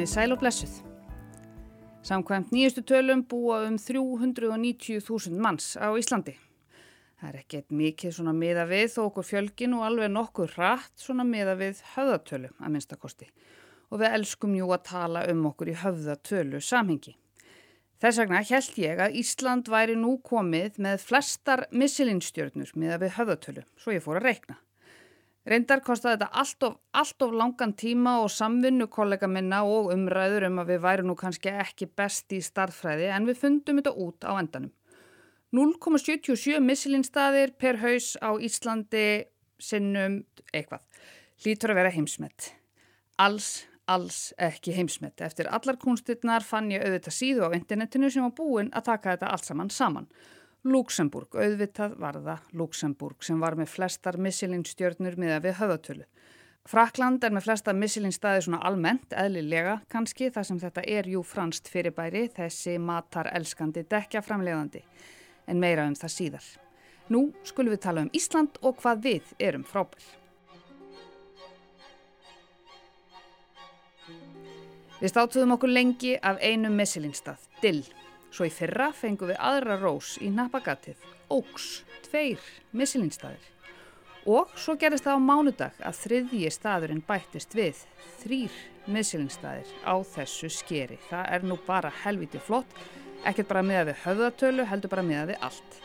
Komið sæl og blessuð. Samkvæmt nýjustu tölum búa um 390.000 manns á Íslandi. Það er ekkert mikið svona miða við þó okkur fjölgin og alveg nokkur rætt svona miða við höfðatölu að minnstakosti. Og við elskum jú að tala um okkur í höfðatölu samhengi. Þess vegna held ég að Ísland væri nú komið með flestar missilinstjörnur miða við höfðatölu, svo ég fór að reikna. Reyndar kostiði þetta allt of, allt of langan tíma og samvinnu kollega minna og umræður um að við væri nú kannski ekki best í starffræði en við fundum þetta út á endanum. 0,77 missilinstaðir per haus á Íslandi sinnum eitthvað. Lítur að vera heimsmet. Alls, alls ekki heimsmet. Eftir allar kunstirnar fann ég auðvitað síðu á internetinu sem var búin að taka þetta allt saman saman. Luxemburg, auðvitað var það Luxemburg sem var með flestar missilinstjörnur miða við höfðatölu. Frakland er með flesta missilinstaði svona almennt, eðlilega kannski, þar sem þetta er jú franst fyrirbæri, þessi matar elskandi dekja framlegandi, en meira um það síðar. Nú skulum við tala um Ísland og hvað við erum frábær. Við státuðum okkur lengi af einum missilinstað, Dill. Svo í fyrra fengum við aðra rós í nappagatið, Óks, tveir missilinstaðir. Og svo gerist það á mánudag að þriðji staðurinn bættist við, þrýr missilinstaðir á þessu skeri. Það er nú bara helviti flott, ekkert bara miða við höfðatölu, heldur bara miða við allt.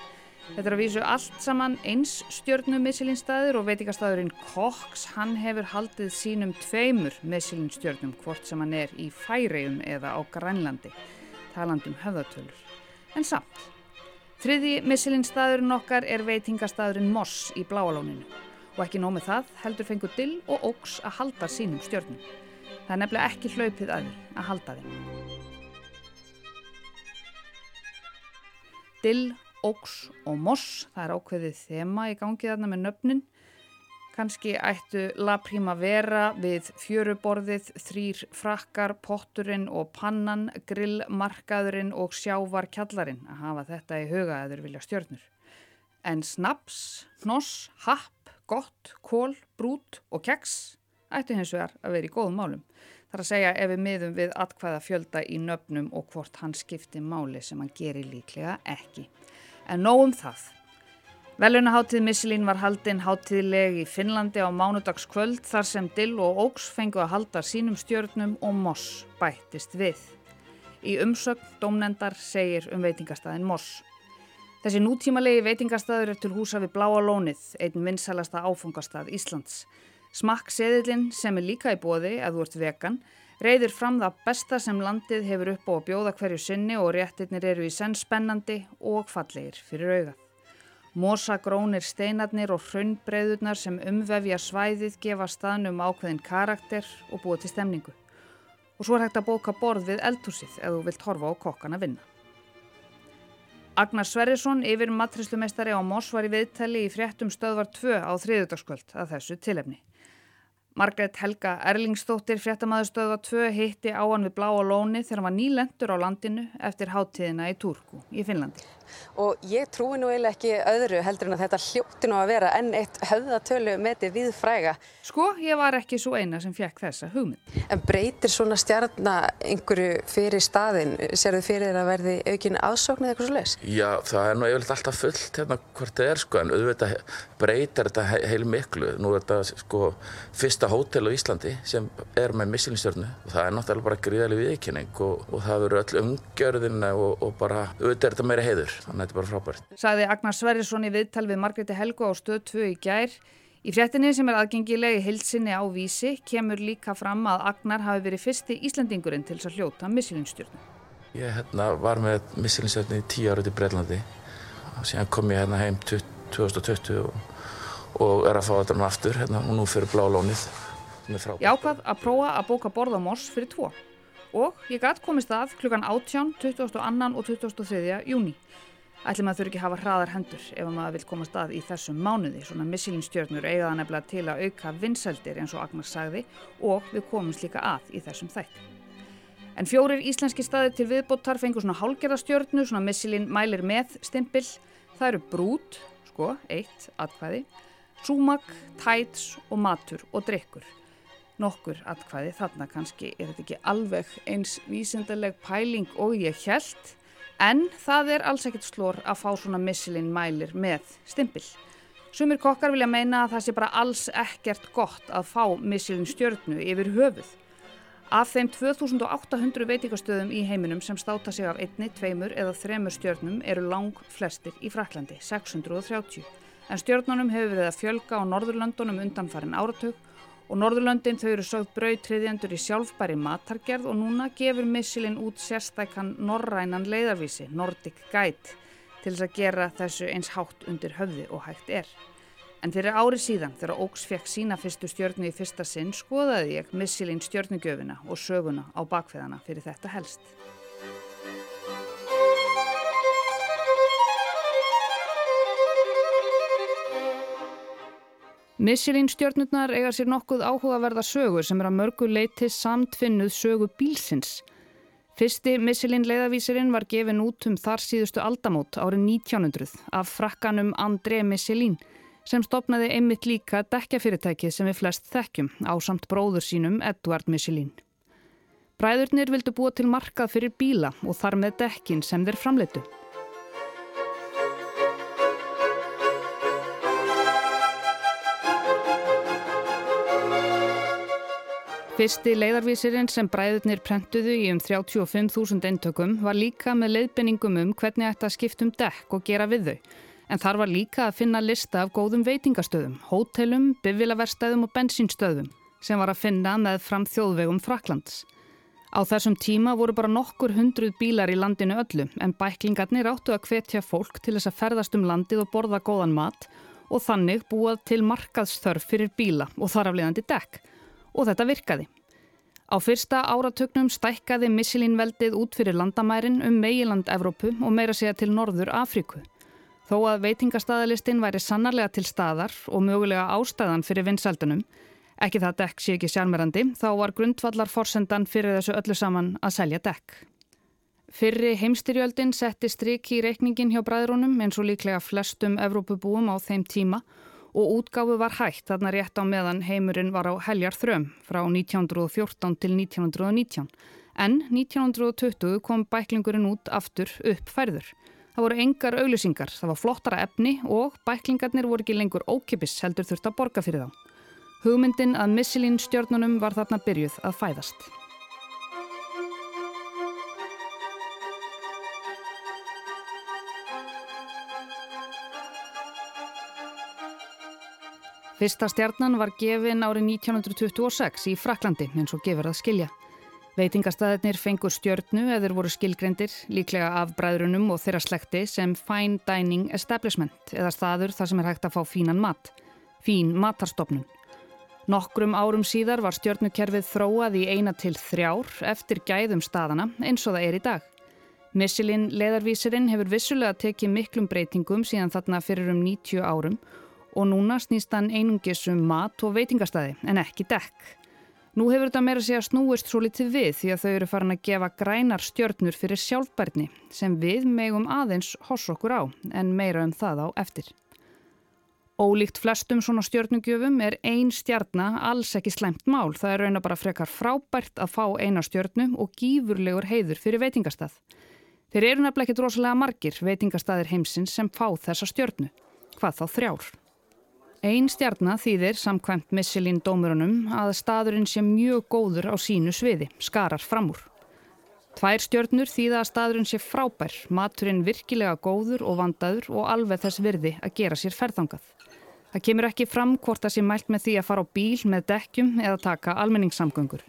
Þetta er að vísu allt saman eins stjórnum missilinstaðir og veitikastæðurinn Cox, hann hefur haldið sínum tveimur missilinstjórnum hvort sem hann er í Færium eða á Grænlandi talandum höfðatölur. En samt, þriði missilinstaðurinn okkar er veitingastaðurinn Moss í Bláalóninu og ekki nómið það heldur fengur Dill og Óks að halda sínum stjórnum. Það er nefnilega ekki hlaupið að því að halda þeim. Dill, Óks og Moss, það er ákveðið þema í gangið þarna með nöfnin Kanski ættu La Primavera við fjöruborðið, þrýr frakkar, potturinn og pannan, grillmarkaðurinn og sjávarkjallarinn að hafa þetta í huga eða vilja stjörnur. En snaps, hnoss, happ, gott, kól, brút og keks ættu hins vegar að vera í góðum málum. Það er að segja ef við miðum við atkvæða fjölda í nöfnum og hvort hann skipti máli sem hann gerir líklega ekki. En nógum það. Velunaháttíð Missilín var haldinn háttíðleg í Finnlandi á mánudagskvöld þar sem Dill og Óks fengu að halda sínum stjörnum og Moss bættist við. Í umsögn domnendar segir um veitingastæðin Moss. Þessi nútímalegi veitingastæður er til húsa við Bláa Lónið, einn vinsælasta áfungastað Íslands. Smakkseðilinn sem er líka í bóði, að þú ert vegan, reyðir fram það besta sem landið hefur upp á að bjóða hverju sinni og réttirnir eru í senn spennandi og fallegir fyrir augað. Mósagrónir steinarnir og hraunbreyðurnar sem umvefja svæðið gefa staðnum ákveðin karakter og búa til stemningu. Og svo er hægt að bóka borð við eldhúsið ef þú vilt horfa á kokkan að vinna. Agnar Sverrisson, yfir matrislumestari á Mós var í viðtali í fréttum stöðvar 2 á þriðudagskvöld að þessu tilefni. Margret Helga Erlingsdóttir, fréttamaðurstöða 2, hitti á hann við Bláa Lóni þegar hann var nýlendur á landinu eftir háttíðina í Turku í Finnlandi. Og ég trúi nú eiginlega ekki öðru heldur en að þetta hljótti nú að vera enn eitt höfðatölu meti við fræga. Sko, ég var ekki svo eina sem fekk þessa hugmynd. En breytir svona stjarnar einhverju fyrir staðin? Ser þau fyrir að verði aukin aðsókn eða eitthvað svo leiðis? Já, það er nú eiginlega alltaf fullt hérna hvort það er sko, en auðvitað breytir þetta heil miklu. Nú er þetta sko fyrsta hótel á Íslandi sem er með missilinstjörnu og það er náttúrulega bara gríðarlega viðkynning og, og það þannig að þetta er bara frábært. Saði Agnar Sverrisson í viðtal við Margreti Helgo á stöð 2 í gær. Í fréttinni sem er aðgengileg í heilsinni á vísi kemur líka fram að Agnar hafi verið fyrsti Íslandingurinn til þess að hljóta missilinstjórnu. Ég hérna, var með missilinstjórnu í tíu árið í Breitlandi og síðan kom ég hérna heim 2020 og, og er að fá þetta nú aftur hérna, og nú fyrir blá lónið. Ég ákvað að prófa að bóka borð á Mors fyrir tvo og ég gætt komist að klukkan 18, 22. og 23. júni. Ætlum að þau ekki hafa hraðar hendur ef maður vil komast að í þessum mánuði. Svona missilinstjörnur eigaða nefnilega til að auka vinsældir eins og Agnar sagði og við komumst líka að í þessum þætti. En fjórir íslenski staðir til viðbóttar fengur svona hálgerðastjörnu, svona missilin mælir með stimpil. Það eru brút, sko, eitt, atkvæði, súmak, tæts og matur og drikkur. Nokkur atkvæði. Þarna kannski er þetta ekki alveg eins vísindaleg pæling og ég held en það er alls ekkert slór að fá svona missilinn mælir með stimpil. Sumir kokkar vilja meina að það sé bara alls ekkert gott að fá missilinn stjörnu yfir höfuð. Af þeim 2800 veitingastöðum í heiminum sem státa sig af einni, tveimur eða þremur stjörnum eru lang flestir í Fraklandi, 630. En stjörnunum hefur verið að fjölga á Norðurlöndunum undanfarin áratug og Norðurlöndin þau eru sögð brautriðjandur í sjálfbæri matargerð og núna gefur Missilin út sérstækan norrænan leiðarvísi, Nordic Guide, til þess að gera þessu eins hátt undir höfði og hægt er. En fyrir ári síðan þegar Óks fekk sína fyrstu stjörnu í fyrsta sinn skoðaði ég Missilin stjörnugjöfina og söguna á bakveðana fyrir þetta helst. Michelin stjörnurnar eiga sér nokkuð áhugaverða sögur sem er að mörgu leiti samtfinnuð sögu bílsins. Fyrsti Michelin leiðavísirinn var gefin út um þar síðustu aldamót árið 1900 af frakkanum André Michelin sem stopnaði einmitt líka dekkjafyrirtæki sem við flest þekkjum á samt bróður sínum Edvard Michelin. Bræðurnir vildu búa til markað fyrir bíla og þar með dekkin sem þeir framleitu. Fyrsti leiðarvísirinn sem bræðurnir prentuðu í um 35.000 eintökum var líka með leiðbenningum um hvernig ætti að skiptum dekk og gera við þau. En þar var líka að finna lista af góðum veitingastöðum, hótelum, bifilaverstæðum og bensinstöðum sem var að finna með fram þjóðvegum Fraklands. Á þessum tíma voru bara nokkur hundruð bílar í landinu öllu en bæklingarnir áttu að hvetja fólk til þess að ferðast um landið og borða góðan mat og þannig búað til markaðsþörf fyrir bíla og þar afliðandi dekk og þetta virkaði. Á fyrsta áratögnum stækkaði Michelin-veldið út fyrir landamærin um meiland Evrópu og meira segja til Norður Afríku. Þó að veitingastæðalistinn væri sannarlega til staðar og mögulega ástæðan fyrir vinsaldunum, ekki það dekk sé ekki sjálfmerandi, þá var grundvallar forsendan fyrir þessu öllu saman að selja dekk. Fyrri heimstyrjöldin setti stryk í reikningin hjá bræðrúnum eins og líklega flestum Evrópubúum á þeim tíma og útgáfu var hægt þarna rétt á meðan heimurinn var á heljar þröm frá 1914 til 1919 en 1920 kom bæklingurinn út aftur upp færður. Það voru engar auglýsingar, það var flottara efni og bæklingarnir voru ekki lengur ókipis heldur þurft að borga fyrir þá. Hugmyndin að Michelin stjórnunum var þarna byrjuð að fæðast. Fyrsta stjarnan var gefin árið 1926 í Fraklandi eins og gefur að skilja. Veitingastæðinir fengur stjörnu eða voru skilgrendir líklega af bræðrunum og þeirra slekti sem Fine Dining Establishment eða staður þar sem er hægt að fá fínan mat, fín matarstofnun. Nokkrum árum síðar var stjörnukerfið þróað í eina til þrjár eftir gæðum staðana eins og það er í dag. Missilinn leðarvísirinn hefur vissulega tekið miklum breytingum síðan þarna fyrir um 90 árum og núna snýst hann einungis um mat og veitingastæði en ekki dekk. Nú hefur þetta meira sig að snúist svo litið við því að þau eru farin að gefa grænar stjörnur fyrir sjálfbærni sem við megum aðeins hoss okkur á en meira um það á eftir. Ólíkt flestum svona stjörnugjöfum er ein stjarnar alls ekki slæmt mál. Það er raun að bara frekar frábært að fá eina stjörnu og gífurlegur heiður fyrir veitingastað. Þeir eru nefnilega ekki drosalega margir veitingastaðir heimsins sem fá þessa stjörnu. Hvað þá þrjár? Einn stjarnar þýðir samkvæmt Michelin dómurunum að staðurinn sé mjög góður á sínu sviði, skarar fram úr. Tvær stjörnur þýða að staðurinn sé frábær, maturinn virkilega góður og vandaður og alveg þess virði að gera sér ferðangað. Það kemur ekki fram hvort það sé mælt með því að fara á bíl með dekkjum eða taka almenningssamgöngur.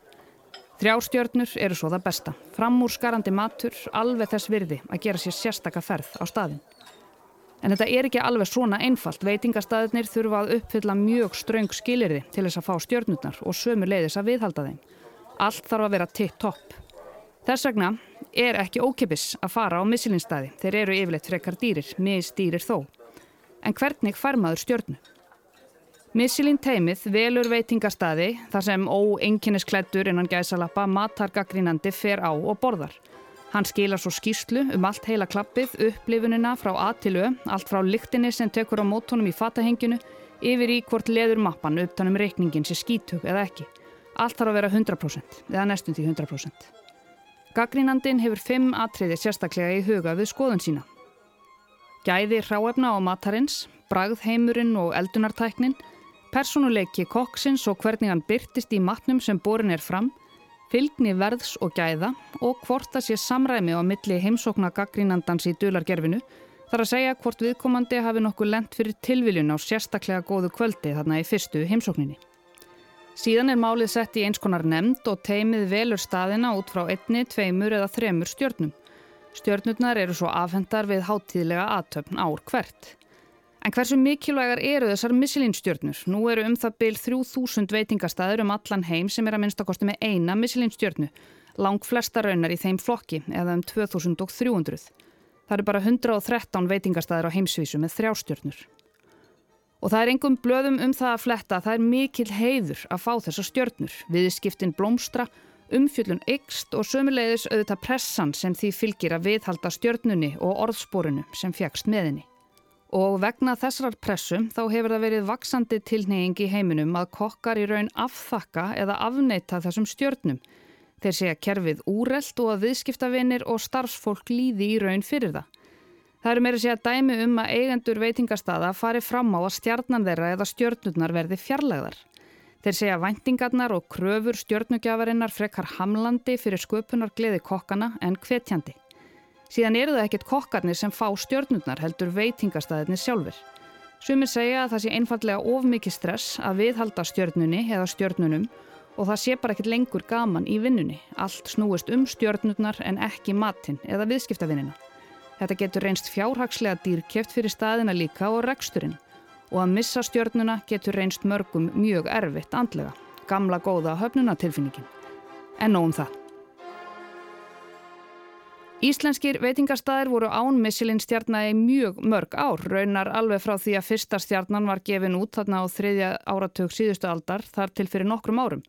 Þrjár stjörnur eru svo það besta. Framúrskarandi matur, alveg þess virði að gera sér sérstaka ferð á staðin. En þetta er ekki alveg svona einfalt. Veitingastæðinir þurfa að uppfylla mjög ströng skilirði til þess að fá stjörnurnar og sömu leiðis að viðhalda þeim. Allt þarf að vera tipp-topp. Þess vegna er ekki ókipis að fara á missilinstæði. Þeir eru yfirleitt frekar dýrir, misdýrir þó. En hvernig fær maður stjörnu? Missilin teimið velur veitingastæði þar sem óenginnisklættur innan gæsalappa matargagrínandi fer á og borðar. Hann skila svo skýrslu um allt heila klappið, upplifunina frá A til Ö, allt frá lyktinni sem tekur á mótónum í fatahenginu, yfir í hvort leður mappan upptanum reikningin sé skítug eða ekki. Allt þarf að vera 100% eða næstum því 100%. Gaggrínandin hefur fimm atriði sérstaklega í huga við skoðun sína. Gæði hráefna á matarins, bragðheimurinn og eldunartæknin, personuleiki kokksins og hvernig hann byrtist í matnum sem borin er fram, fylgni verðs og gæða og hvort það sé samræmi á milli heimsókna gaggrínandans í dulargerfinu þar að segja hvort viðkomandi hafi nokkuð lent fyrir tilviljun á sérstaklega góðu kvöldi þarna í fyrstu heimsókninni. Síðan er málið sett í eins konar nefnd og teimið velur staðina út frá einni, tveimur eða þremur stjörnum. Stjörnurnar eru svo afhendar við háttíðlega aðtöfn ár hvert. En hversu mikilvægar eru þessar Michelin-stjörnur? Nú eru um það byl 3000 veitingastæður um allan heim sem er að minnstakosti með eina Michelin-stjörnu. Lang flesta raunar í þeim flokki, eða um 2300. Það eru bara 113 veitingastæður á heimsvísu með þrjástjörnur. Og það er engum blöðum um það að fletta að það er mikil heiður að fá þessa stjörnur, viðskiptin blómstra, umfjöllun ykst og sömulegðis auðvitað pressan sem því fylgir að viðhalda stjörnunni og orðsporunu sem fjækst meðinni. Og vegna þessar pressum þá hefur það verið vaksandi tilneying í heiminum að kokkar í raun afþakka eða afneita þessum stjörnum. Þeir segja kerfið úrelt og að viðskiptavinir og starfsfólk líði í raun fyrir það. Það eru meira segja dæmi um að eigendur veitingastada fari fram á að stjarnan þeirra eða stjörnurnar verði fjarlæðar. Þeir segja væntingarnar og kröfur stjörnugjafarinnar frekar hamlandi fyrir sköpunar gleði kokkana en hvetjandi. Síðan eru það ekkit kokkarnir sem fá stjörnurnar heldur veitingastæðinni sjálfur. Sumir segja að það sé einfallega of mikið stress að viðhalda stjörnunni eða stjörnunum og það sé bara ekkit lengur gaman í vinnunni. Allt snúist um stjörnurnar en ekki matinn eða viðskiptavinnina. Þetta getur reynst fjárhagslega dýrkjeft fyrir staðina líka og reksturinn og að missa stjörnuna getur reynst mörgum mjög erfitt andlega. Gamla góða höfnunatilfinningin. En nógum það. Íslenskir veitingastæðir voru án í mjög mörg ár, raunar alveg frá því að fyrsta stjarnan var gefin út þarna á þriðja áratug síðustu aldar þar til fyrir nokkrum árum.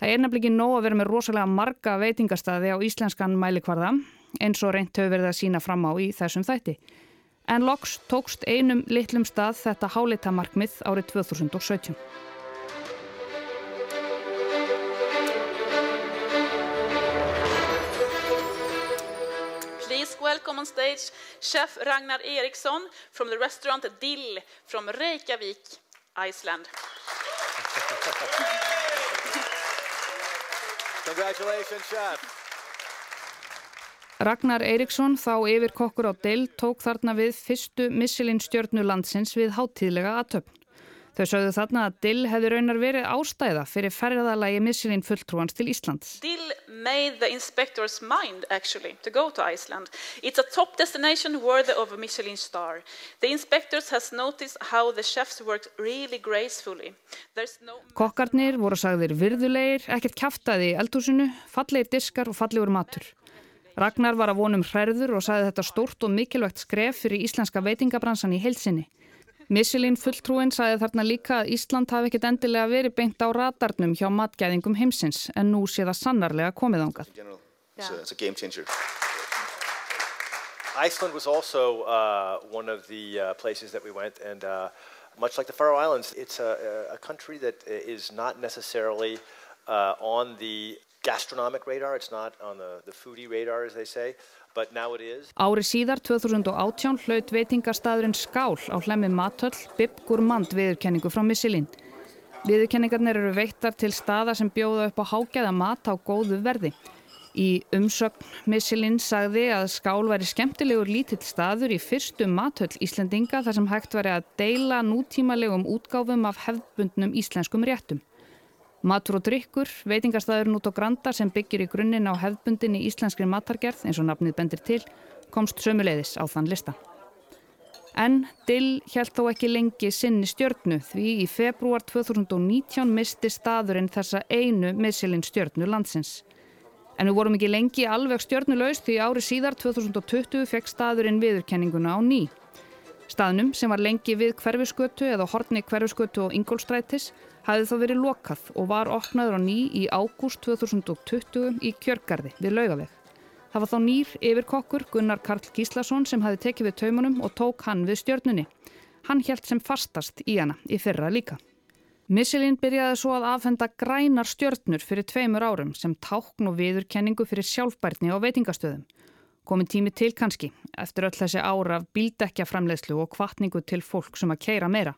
Það er nefnilega ekki nóg að vera með rosalega marga veitingastæði á íslenskan mælikvarða eins og reynt hefur verið að sína fram á í þessum þætti. En loks tókst einum litlum stað þetta hálitamarkmið árið 2017. on stage chef Ragnar Eriksson from the restaurant Dill from Reykjavik, Iceland. Congratulations, chef. Ragnar Eiríksson, þá yfir kokkur á Dill, tók þarna við fyrstu Michelin stjörnu landsins við háttíðlega aðtöfn. Þau sögðu þarna að Dill hefði raunar verið ástæða fyrir ferðalagi Michelin fulltrúans til Íslands. Dill made the inspector's mind actually to go to Iceland. It's a top destination worthy of a Michelin star. The inspectors has noticed how the chefs work really gracefully. No... Kokkarnir voru sagðir virðulegir, ekkert kæftæði í eldhúsinu, fallegir diskar og fallegur matur. Ragnar var að vonum hræður og sagði þetta stórt og mikilvægt skref fyrir íslenska veitingabransan í heilsinni. Missilín fulltrúin sagði þarna líka að Ísland hafi ekkit endilega verið beint á radarnum hjá matgæðingum heimsins en nú sé það sannarlega komið ángað. Iceland was also uh, one of the uh, places that we went and uh, much like the Faroe Islands, it's a, a country that is not necessarily uh, on the gastronomic radar, it's not on the, the foodie radar as they say, Ári síðar 2018 hlaut veitingastadurinn Skál á hlemmi Matöll Bib Gourmand viðurkenningu frá Michelin. Viðurkenningarnir eru veittar til staða sem bjóða upp á hágæða mat á góðu verði. Í umsögn Michelin sagði að Skál væri skemmtilegur lítill staður í fyrstu Matöll Íslendinga þar sem hægt væri að deila nútímalegum útgáfum af hefðbundnum íslenskum réttum. Matur og drikkur, veitingastæðurinn út á Granda sem byggir í grunninn á hefðbundinni íslenskri matargerð eins og nafnið bendir til, komst sömuleiðis á þann lista. En Dill held þó ekki lengi sinni stjörnu því í februar 2019 misti staðurinn þessa einu missilinn stjörnu landsins. En við vorum ekki lengi alveg stjörnulegst því ári síðar 2020 fekk staðurinn viðurkenninguna á ný. Staðnum sem var lengi við hverfiskötu eða horni hverfiskötu og ingólstrætis hafði þá verið lokað og var opnaður á ný í ágúst 2020 í Kjörgarði við Laugaveg. Það var þá nýr yfirkokkur Gunnar Karl Gíslason sem hafði tekið við taumunum og tók hann við stjörnunni. Hann helt sem fastast í hana í fyrra líka. Michelin byrjaði svo að afhenda grænar stjörnur fyrir tveimur árum sem tákn og viðurkenningu fyrir sjálfbærtni á veitingastöðum. Komin tími til kannski, eftir öll þessi ára af bíldekjaframlegslu og kvartningu til fólk sem að keira meira.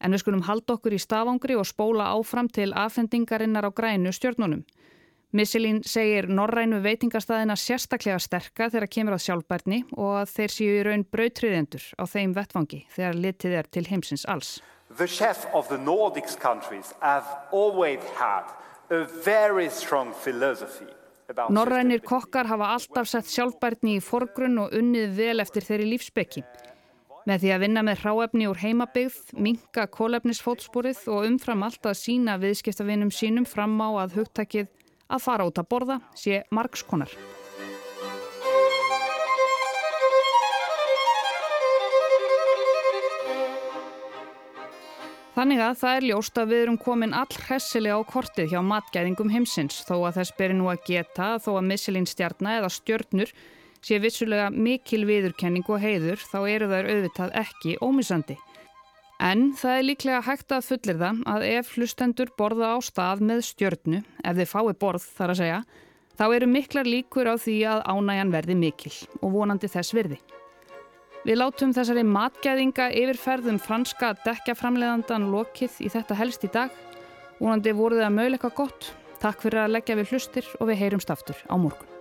En við skulum halda okkur í stafangri og spóla áfram til afhendingarinnar á grænu stjörnunum. Michelin segir norrænu veitingastæðina sérstaklega sterka þegar kemur á sjálfbærtni og að þeir séu í raun brautriðendur á þeim vettfangi þegar litið er til heimsins alls. The chefs of the Nordics countries have always had a very strong philosophy Norrænir kokkar hafa alltaf sett sjálfbærtni í forgrunn og unnið vel eftir þeirri lífsbeki. Með því að vinna með hráefni úr heimabygð, minka kólefnisfótsporið og umfram allt að sína viðskiptavinum sínum fram á að hugtakið að fara út að borða sé margskonar. Þannig að það er ljóst að við erum komin all hressilega á kortið hjá matgæðingum heimsins þó að þess beri nú að geta þó að missilín stjarnar eða stjörnur sé vissulega mikil viðurkenning og heiður þá eru þær auðvitað ekki ómisandi. En það er líklega hægt að fullir það að ef hlustendur borða á stað með stjörnu, ef þið fái borð þar að segja, þá eru miklar líkur á því að ánæjan verði mikil og vonandi þess virði. Við látum þessari matgæðinga yfirferðum franska dekkjaframleðandan lokið í þetta helst í dag. Únandi voruð það möguleika gott. Takk fyrir að leggja við hlustir og við heyrumst aftur á morgun.